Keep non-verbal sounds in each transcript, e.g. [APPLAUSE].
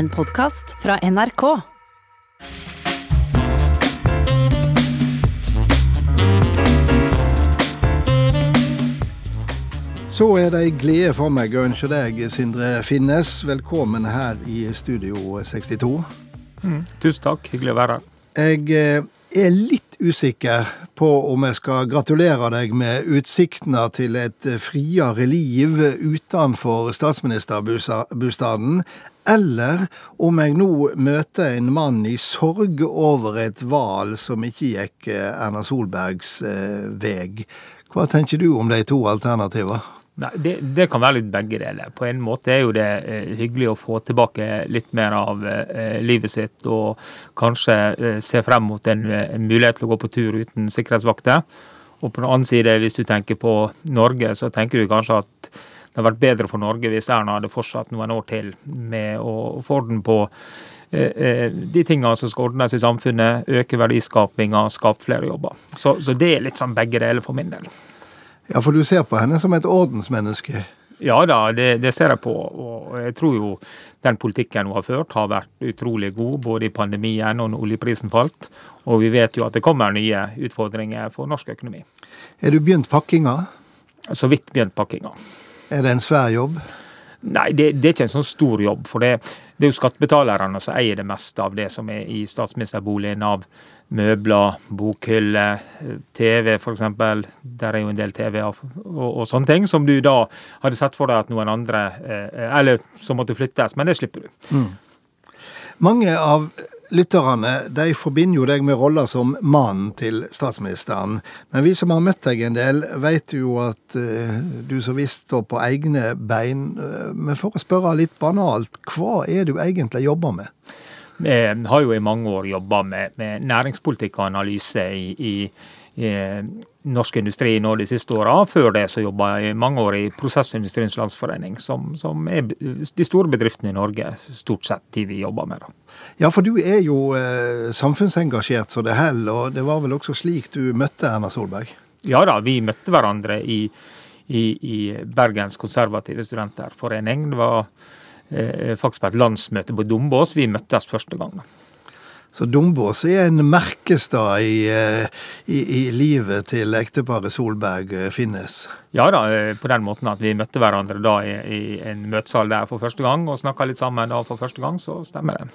En podkast fra NRK. Så er det ei glede for meg å ønske deg, Sindre Finnes, velkommen her i Studio 62. Tusen takk, hyggelig å være her. Jeg eh, er litt usikker på om jeg skal gratulere deg med utsiktene til et friere liv utenfor statsministerbostaden, eller om jeg nå møter en mann i sorg over et valg som ikke gikk eh, Erna Solbergs eh, vei. Hva tenker du om de to alternativene? Nei, det, det kan være litt begge deler. På en måte er jo det eh, hyggelig å få tilbake litt mer av eh, livet sitt, og kanskje eh, se frem mot en, en mulighet til å gå på tur uten sikkerhetsvakter. Og på den annen side, hvis du tenker på Norge, så tenker du kanskje at hadde vært bedre for Norge hvis Erna hadde fortsatt noen år til med å få orden på eh, eh, de tingene som skal ordnes i samfunnet, øke verdiskapinga, skape flere jobber. Så, så det er litt sånn begge deler for min del. Ja, for du ser på henne som et ordensmenneske. Ja da, det, det, ser jeg på. Og jeg tror jo den politikken hun har ført har vært utrolig god, både i pandemien og når oljeprisen falt. Og vi vet jo at det kommer nye utfordringer for norsk økonomi. Er du begynt pakkinga? Så vidt begynt pakkinga. Er det en svær jobb? Nei, det, det, er ikke en sånn stor jobb. For det, det er jo skattebetalerne som eier det meste av det som er i statsministerboligen av møbler, bokhyller, TV f.eks. Der er jo en del TV og, og, og, sånne ting som du da hadde sett for deg at noen andre eh, Eller som måtte flyttes, men det slipper du. Mm. Mange av lytterne de forbinder jo deg med rolla som mannen til statsministeren. Men vi som har møtt deg en del, vet jo at uh, du så visst står på egne bein. Uh, men for å spørre litt banalt, hva er du egentlig jobber med? Vi har jo i mange år jobba med, med, næringspolitikk og analyse i, i norsk industri nå de siste åra. Før det så jobba jeg i mange år i Prosessindustriens Landsforening, som, som, er de store bedriftene i Norge stort sett de vi jobber med. Da. Ja, for du er jo eh, samfunnsengasjert så det holder, og det var vel også slik du møtte Erna Solberg? Ja da, vi møtte hverandre i, i, i Bergens konservative studenterforening. Det var eh, faktisk på et landsmøte på Dombås vi møttes første gang. Så Dombås er en merkestad i, eh, i, i livet til ekteparet Solberg eh, finnes? Ja da, eh, på den måten at vi møtte hverandre da i, i en møtesal der for første gang og snakka litt sammen da for første gang, så stemmer det.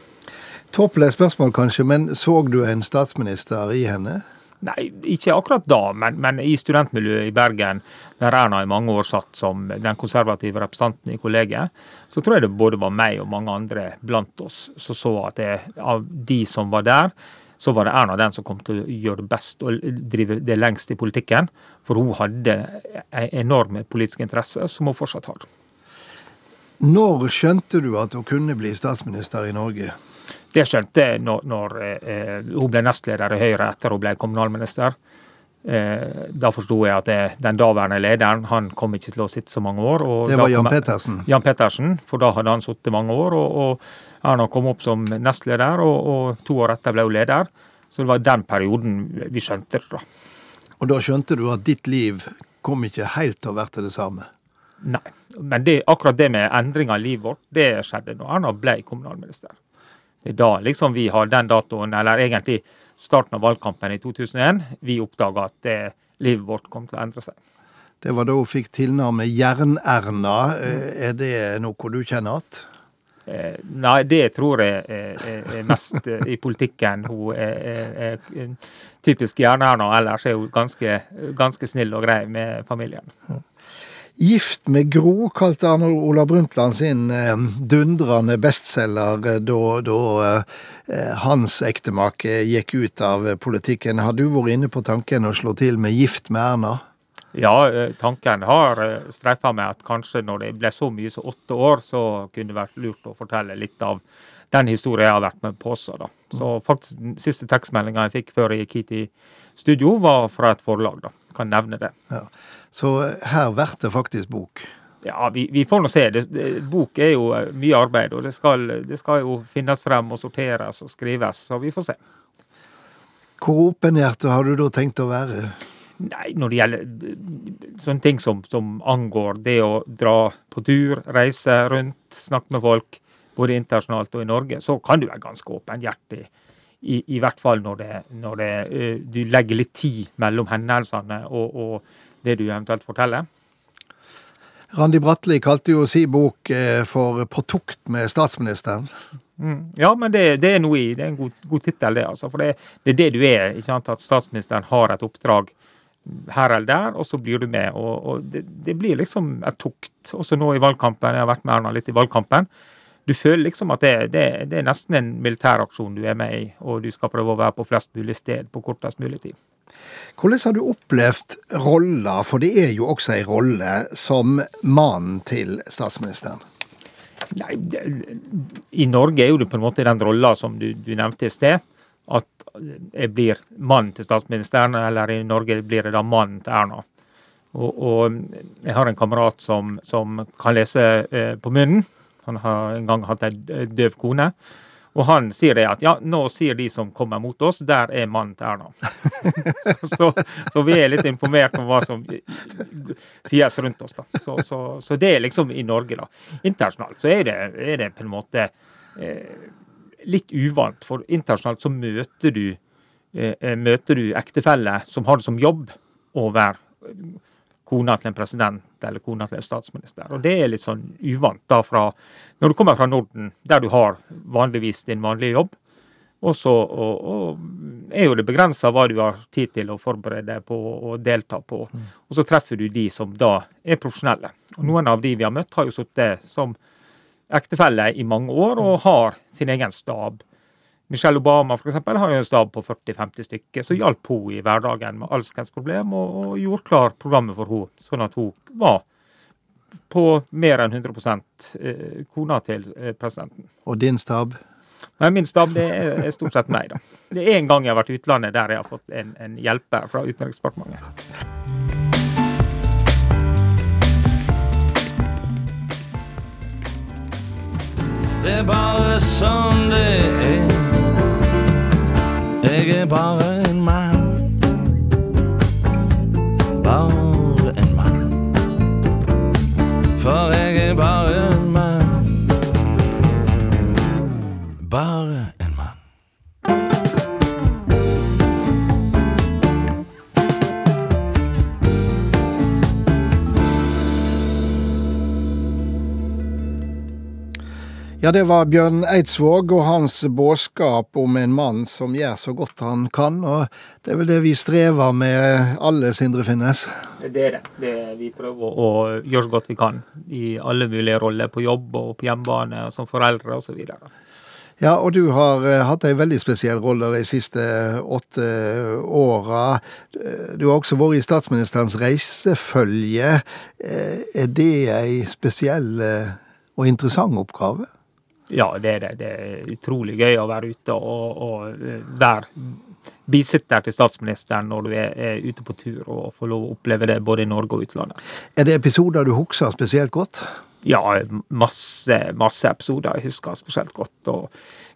Tåpelig spørsmål kanskje, men så du en statsminister i henne? Nei, ikke akkurat da, men, men, i studentmiljøet i Bergen, der Erna i mange år satt som den konservative representanten i kollegiet, så tror jeg det både var meg og mange andre blant oss som så at det, av de som var der, så var det Erna den som kom til å gjøre det best og drive det lengst i politikken. For hun hadde en enorm politisk interesse, som hun fortsatt har. Når skjønte du at hun kunne bli statsminister i Norge? Det skjønte jeg når, når eh, hun ble nestleder i Høyre etter hun ble kommunalminister. Eh, da forsto jeg at det, den daværende lederen han kom ikke til å sitte så mange år. det var Jan Pettersen? Jan Pettersen, for da hadde han sittet mange år. og, og Erna kom opp som nestleder, og, og, to år etter ble hun leder. Så det var den perioden vi skjønte det. da. Og da skjønte du at ditt liv kom ikke helt til å være det samme? Nei, men det, akkurat det med endringer i livet vårt, det skjedde når Erna ble kommunalminister. Det er da liksom vi har den datoen, eller egentlig starten av valgkampen i 2001, vi oppdaga at det, livet vårt kom til å endre seg. Det var da hun fikk tilnavnet Jern-Erna. Er det noe du kjenner igjen? Eh, nei, det tror jeg er, er mest i politikken. Hun er, er typisk Jern-Erna. Ellers er hun ganske, ganske snill og grei med familien. Gift med Gro kalte Arne Ola Brundtland sin eh, dundrende bestselger eh, da, da eh, hans ektemake gikk ut av politikken. Har du vært inne på tanken å slå til med Gift med Erna? Ja, tanken har streifa meg at kanskje når det ble så mye som åtte år, så kunne det vært lurt å fortelle litt av den historien jeg har vært med på også. da. Så faktisk den siste tekstmeldinga jeg fikk før jeg gikk hit i studio, var fra et forlag. da. Kan nevne det. Ja. Så her blir det faktisk bok? Ja, vi, vi får nå se. Det, det, bok er jo eh, mye arbeid, og det skal, det skal, jo finnes frem og sorteres og skrives, så vi får se. Hvor åpenhjertet har du da tenkt å være? Nei, når det gjelder sånne ting som, som, angår det å dra på tur, reise rundt, snakke med folk, både internasjonalt og i Norge, så kan du være ganske åpenhjertig. I, I hvert fall når, det, når det, uh, du legger litt tid mellom hendelsene og, og, det du eventuelt forteller. Randi Bratli kalte jo si bok uh, for 'På tukt med statsministeren'. Mm. Ja, men det, det, er noe i, det er en god, god tittel, det. altså, For det, det, er det du er. ikke sant, At statsministeren har et oppdrag her eller der, og så blir du med. og, og det, det, blir liksom et tukt. Også nå i valgkampen. Jeg har vært med Erna litt i valgkampen. Du føler liksom at det, det, det er nesten en militæraksjon du er med i, og du skal prøve å være på flest mulig sted på kortest mulig tid. Hvordan har du opplevd rolla, for det er jo også ei rolle, som mannen til statsministeren? Nei, I Norge er jo det på en måte den rolla som du, du nevnte i sted at jeg blir mann til statsministeren, eller i Norge blir jeg da mann til Erna. Og, og, jeg har en kamerat som, som kan lese eh, på munnen. Han har en gang hatt ei døv kone. Og han sier det at ja, nå sier de som kommer mot oss, der er mannen til Erna. [LAUGHS] så, så, så, vi er litt informert om hva som sies rundt oss, da. Så, så, det er liksom i Norge, da. Internasjonalt så er det, er det på en måte eh, litt uvant, for internasjonalt så møter du, eh, eh møter du ektefeller som har det som jobb å være kona til en president eller kona til en statsminister. Og det er litt sånn uvant da fra Når du kommer fra Norden, der du har vanligvis din vanlige jobb, og så og, og er jo det begrensa hva du har tid til å forberede deg på og delta på. Og så treffer du de som da er profesjonelle. Og noen av de vi har møtt, har jo sittet som ektefelle i mange år og har sin egen stab. Michelle Obama for eksempel, har jo en stab på 40-50 stykker, så hjalp hun i hverdagen med alskens problem og, og gjorde klar programmet for henne, sånn at hun var på mer enn 100 eh, kona til eh, presidenten. Og din stab? Nei, Min stab det er stort sett meg. da. Det er en gang jeg har vært i utlandet der jeg har fått en, en hjelper fra Utenriksdepartementet. Det er bare sånn det er. Jeg er bare en mann. Ja, det var Bjørn Eidsvåg og hans budskap om en mann som gjør så godt han kan. Og det er vel det vi strever med alle, Sindre Finnes? Det er det. det er vi prøver å gjøre så godt vi kan i alle mulige roller. På jobb og på hjemmebane, som foreldre osv. Ja, og du har uh, hatt ei veldig spesiell rolle de siste åtte åra. Du har også vært i statsministerens reisefølge. Uh, er det ei spesiell uh, og interessant oppgave? Ja, det er det. Det er utrolig gøy å være ute og, og eh, være bisitter til statsministeren når du er, er, ute på tur og får lov å oppleve det både i Norge og utlandet. Er det episoder du husker spesielt godt? Ja, masse, masse episoder jeg husker spesielt godt. og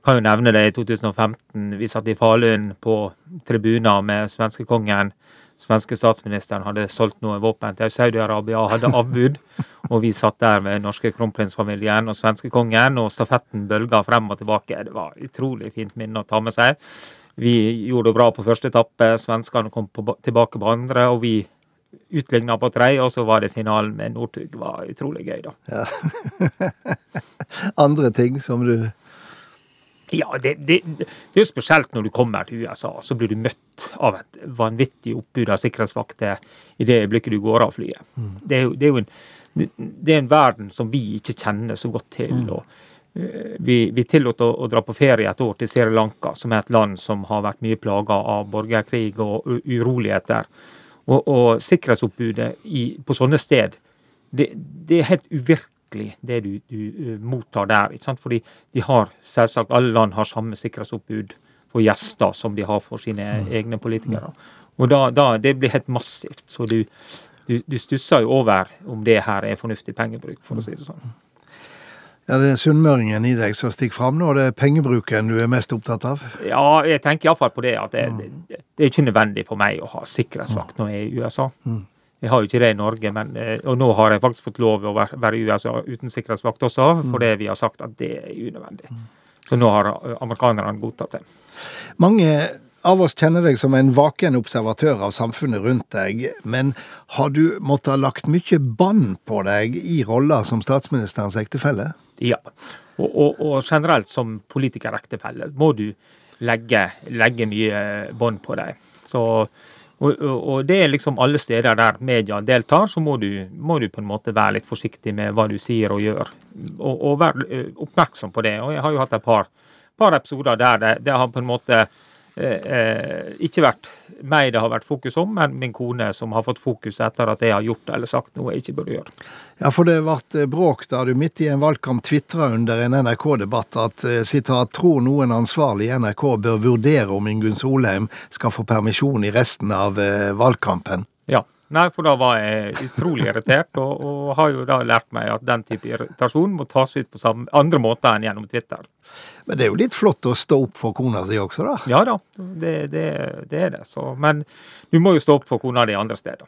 kan jo nevne det i 2015. Vi satt i Falun på tribuner med svenskekongen svenske statsministeren hadde solgt noe våpen til Saudi-Arabia og hadde avbud. [LAUGHS] Og vi satt der med norske kronprinsfamilien og svenskekongen, og stafetten bølga frem og tilbake. Det var utrolig fint minne å ta med seg. Vi gjorde det bra på første etappe, svenskene kom på, tilbake på andre, og vi utligna på tredje, og så var det finalen med Northug. Det var utrolig gøy, da. Ja. [LAUGHS] andre ting som du ja, det, det, det, er jo spesielt når du kommer til USA. Så blir du møtt av et vanvittig oppbud av sikkerhetsvakter i det øyeblikket du går av flyet. Mm. Det, er jo, det, er jo, en, det er en verden som vi ikke kjenner så godt til. Mm. og uh, Vi, vi tillot å, å, dra på ferie et år til Sri Lanka, som er et land som har vært mye plaga av borgerkrig og uroligheter. Og, og sikkerhetsoppbudet i, på sånne sted, det, det er helt uvirkelig virkelig det du, du uh, mottar der. ikke sant? Fordi de har selvsagt, alle land har samme sikkerhetsoppbud for gjester som de har for sine mm. egne politikere. Og da, da, Det blir helt massivt. Så du, du, du, stusser jo over om det her er fornuftig pengebruk, for å si det sånn. Ja, Det er sunnmøringen i deg som stikker fram nå, det er pengebruken du er mest opptatt av? Ja, jeg tenker iallfall på det at det, mm. det, det, er ikke nødvendig for meg å ha sikkerhetsvakt når jeg er i USA. Mm. Jeg har jo ikke det i Norge, men, og nå har jeg faktisk fått lov å være i USA uten sikkerhetsvakt også, fordi vi har sagt at det er unødvendig. Så nå har amerikanerne godtatt det. Mange av oss kjenner deg som en vaken observatør av samfunnet rundt deg, men har du måttet ha lagt mye bånd på deg i rolla som statsministerens ektefelle? Ja, og, og, og generelt som politikerektefelle må du legge, legge mye bånd på deg. Så og, og, det er liksom alle steder der media deltar, så må du, må du, på en måte være litt forsiktig med hva du sier og gjør. Og, og være eh, oppmerksom på det. Og jeg har jo hatt et par, par episoder der det, det, har på en måte eh, eh, ikke vært meg det har vært fokus om, men min kone som har fått fokus etter at jeg har gjort eller sagt noe jeg ikke burde gjøre. Ja, for det ble bråk da du midt i en valgkamp tvitra under en NRK-debatt at sitat, tror noen ansvarlig i NRK bør vurdere om Ingunn Solheim skal få permisjon i resten av valgkampen. Ja. Nei, for da var jeg utrolig irritert, og, og, har jo da lært meg at den type irritasjon må tas ut på samme, andre måter enn gjennom Twitter. Men det er jo litt flott å stå opp for kona si også, da? Ja da, det, det, det er det. Så, men du må jo stå opp for kona di andre steder.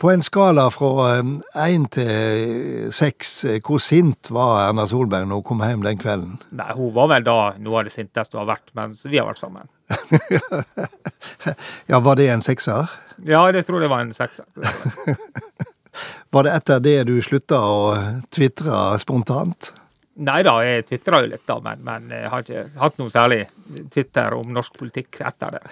På en skala fra én til seks, hvor sint var Erna Solberg når hun kom hjem den kvelden? Nei, Hun var vel da noe av det sinteste hun har vært mens vi har vært sammen. [LAUGHS] ja, var det en sekser? Ja, det tror jeg var en sekser. [LAUGHS] var det etter det du slutta å tvitre spontant? Nei da, jeg tvitra jo litt, da, men, men, jeg har ikke hatt noe særlig Twitter om norsk politikk etter det.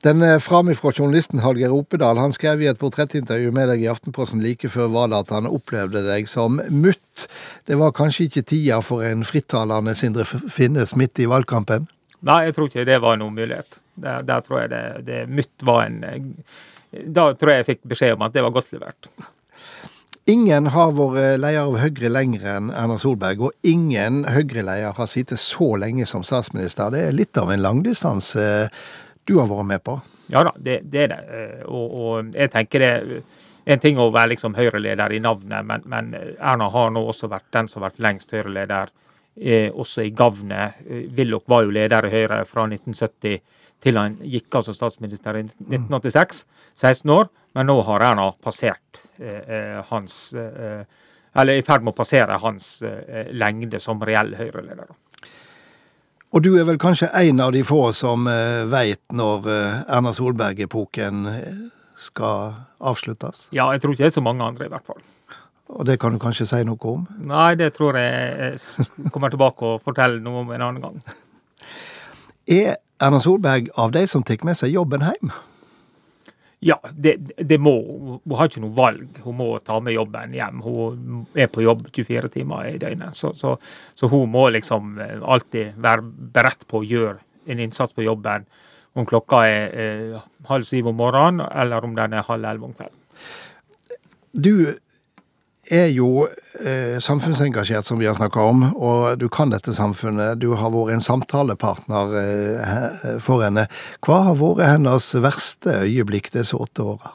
Den framifrå journalisten Hallgeir Opedal han skrev i et portrettintervju med deg i Aftenposten like før valget at han opplevde deg som mutt. Det var kanskje ikke tida for en frittalende Sindre Finnes midt i valgkampen? Nei, jeg tror ikke det var noen mulighet. Der, der tror jeg det, det mutt var en Da tror jeg jeg fikk beskjed om at det var godt levert. Ingen har vært leder av Høyre lenger enn Erna Solberg, og ingen Høyre-leder har sittet så lenge som statsminister. Det er litt av en langdistanse du har vært med på? Ja da, det, det er det. Og, og, jeg tenker det en ting å være liksom Høyre-leder i navnet, men, men, Erna har nå også vært den som har vært lengst Høyre-leder eh, også i gavnet. Eh, Willoch var jo leder i Høyre fra 1970 til han gikk altså statsminister i 1986, 16 år. Men nå har Erna passert eh, eh hans eh, Eller i ferd med å passere hans eh, lengde som reell Høyre-leder. Og du er vel kanskje en av de få som eh, veit når Erna Solberg-epoken skal avsluttes? Ja, jeg tror ikke det er så mange andre, i hvert fall. Og det kan du kanskje si noe om? Nei, det tror jeg jeg kommer tilbake og forteller noe om en annen gang. Er Erna Solberg av de som tar med seg jobben hjem? Ja, det, det, må Hun har ikke noe valg. Hun må ta med jobben hjem. Hun er på jobb 24 timer i døgnet. Så, så, så hun må liksom alltid være beredt på å gjøre en innsats på jobben om klokka er eh, halv syv om morgenen eller om den er halv elleve om kvelden. Du er jo eh, samfunnsengasjert, som vi har snakka om, og du kan dette samfunnet. Du har vært en samtalepartner eh, for henne. Hva har vært hennes verste øyeblikk disse åtte åra?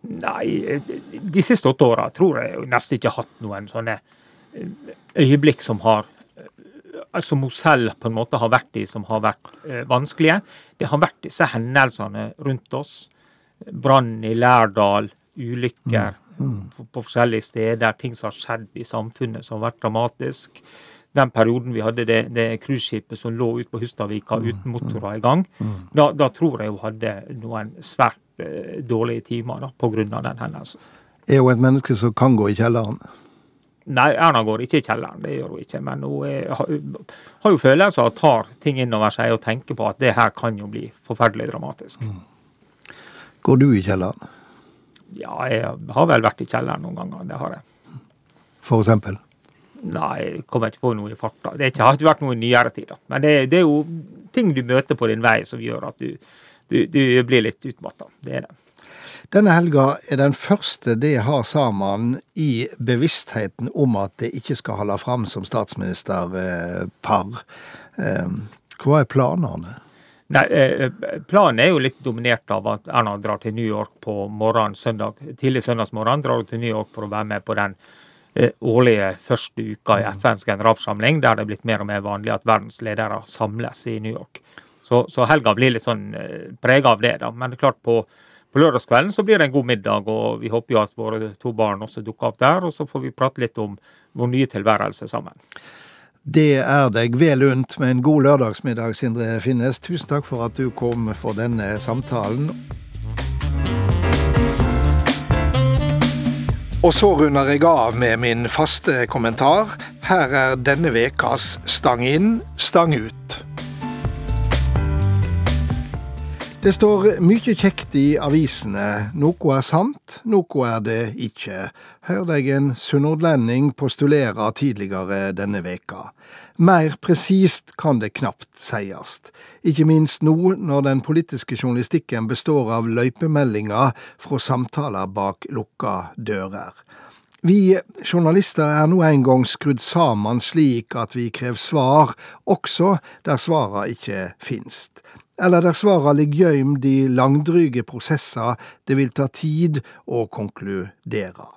Nei, de siste åtte åra tror jeg nesten ikke har hatt noen sånne eh, øyeblikk som har eh, som hun selv på en måte har vært i, som har vært eh, vanskelige. Det har vært disse hendelsene rundt oss. Brann i Lærdal, ulykker, mm på, på, forskjellige steder, ting som har skjedd i samfunnet som har vært dramatisk. Den perioden vi hadde det, det cruiseskipet som lå ute på Hustadvika mm. uten motorer i gang, mm. da, da, tror jeg hun hadde noen svært eh, dårlige timer da, pga. den hendelsen. Er hun et menneske som kan gå i kjelleren? Nei, Erna går ikke i kjelleren, det gjør hun ikke. Men hun er, har, har, jo følelser og tar ting innover seg og tenker på at det her kan jo bli forferdelig dramatisk. Mm. Går du i kjelleren? Ja, jeg har vel vært i kjelleren noen ganger. Det har jeg. For eksempel? Nei, jeg kommer ikke på noe i farta. Det har ikke vært noe i nyere tid. da. Men det, det, er jo ting du møter på din vei som gjør at du, du, du blir litt utmatta. Det er det. Denne helga er den første de har sammen i bevisstheten om at de ikke skal holde fram som statsministerpar. Eh, hva er planene? Nei, eh, Planen er jo litt dominert av at Erna drar til New York på morgenen søndag, tidlig søndagsmorgen. Drar til New York for å være med på den eh, årlige første uka i FNs generalforsamling, der det er blitt mer og mer vanlig at verdens ledere samles i New York. Så, så helga blir litt sånn eh, prega av det. da. Men det er klart på, På lørdagskvelden så blir det en god middag, og vi håper jo at våre to barn også dukker opp der. Og så får vi prate litt om vår nye tilværelse sammen. Det er deg vel unt med en god lørdagsmiddag, Sindre Finnes. Tusen takk for at du kom for denne samtalen. Og så runder jeg av med min faste kommentar. Her er denne vekas Stang inn, stang ut. Det står mye kjekt i avisene. Noe er sant, noe er det ikke. Hørte jeg en sunnhordlending postulere tidligere denne veka. Mer presist kan det knapt sies, ikke minst nå når den politiske journalistikken består av løypemeldinger fra samtaler bak lukka dører. Vi journalister er nå en gang skrudd sammen slik at vi krever svar, også der svara ikke finst, eller der svara ligger gøymd i langdryge prosesser det vil ta tid å konkludere.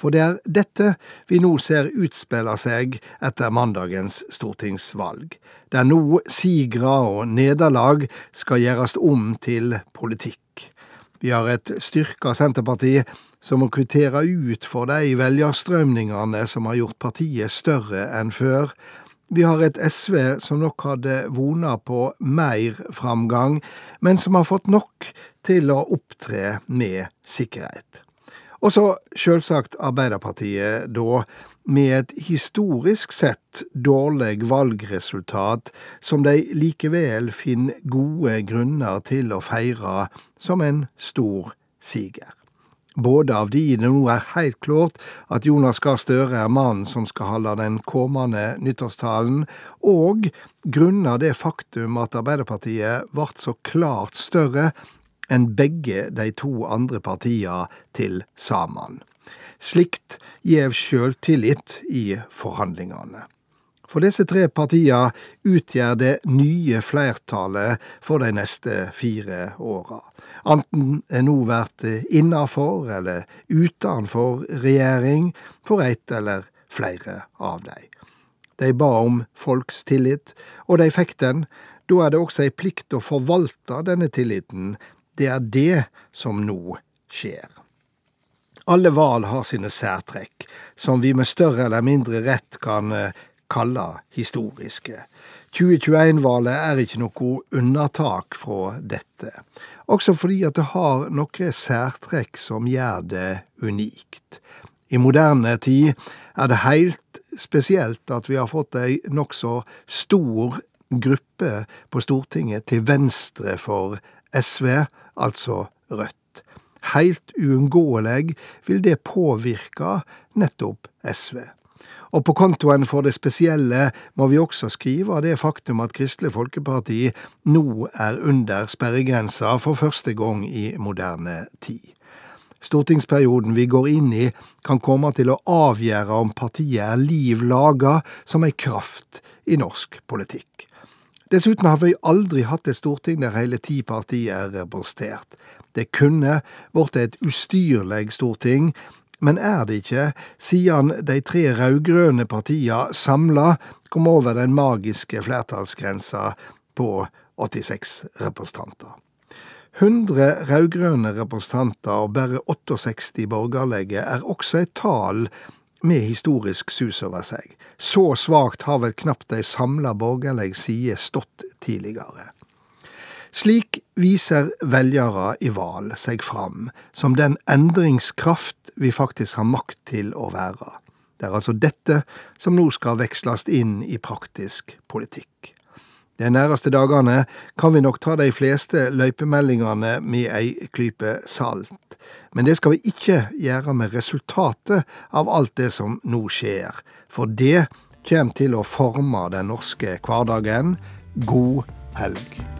For det er dette vi nå ser utspille seg etter mandagens stortingsvalg, der nå sigre og nederlag skal gjøres om til politikk. Vi har et styrka Senterparti som må kvittere ut for de velgerstrømningene som har gjort partiet større enn før. Vi har et SV som nok hadde vona på mer framgang, men som har fått nok til å opptre med sikkerhet. Og så sjølsagt Arbeiderpartiet, da, med et historisk sett dårlig valgresultat som de likevel finner gode grunner til å feire som en stor siger. Både av de det nå er helt klart at Jonas Gahr Støre er mannen som skal holde den kommende nyttårstalen, og grunnet det faktum at Arbeiderpartiet ble så klart større enn begge de to andre partiene til sammen. Slikt gjev sjølvtillit i forhandlingane. For disse tre partiene utgjør det nye flertallet for de neste fire åra. Anten nå vært innafor eller utenfor regjering for ett eller flere av dei. De ba om folks tillit, og de fikk den. Da er det også ei plikt å forvalte denne tilliten det er det som nå skjer. Alle val har sine særtrekk, som vi med større eller mindre rett kan eh, kalle historiske. 2021-valget er ikke noe unntak fra dette, også fordi at det har noen særtrekk som gjør det unikt. I moderne tid er det helt spesielt at vi har fått ei nokså stor gruppe på Stortinget til venstre for SV, altså Rødt. Heilt uunngåeleg vil det påvirke nettopp SV. Og på kontoen for det spesielle må vi også skrive det faktum at Kristelig Folkeparti nå er under sperregrensa for første gang i moderne tid. Stortingsperioden vi går inn i, kan komme til å avgjøre om partiet er liv laga som ei kraft i norsk politikk. Dessuten har vi aldri hatt et storting der hele ti partier er representert. Det kunne blitt et ustyrlig storting, men er det ikke, siden de tre rød-grønne partia samla kom over den magiske flertallsgrensa på 86 representanter. 100 rød-grønne representanter og bare 68 borgerlige er også et tall med historisk sus over seg. Så svakt har vel knapt ei samla borgerlig side stått tidligere. Slik viser velgere i val seg fram som den endringskraft vi faktisk har makt til å være. Det er altså dette som nå skal veksles inn i praktisk politikk. De næreste dagene kan vi nok ta de fleste løypemeldingene med ei klype salt, men det skal vi ikke gjøre med resultatet av alt det som nå skjer, for det kommer til å forme den norske hverdagen. God helg.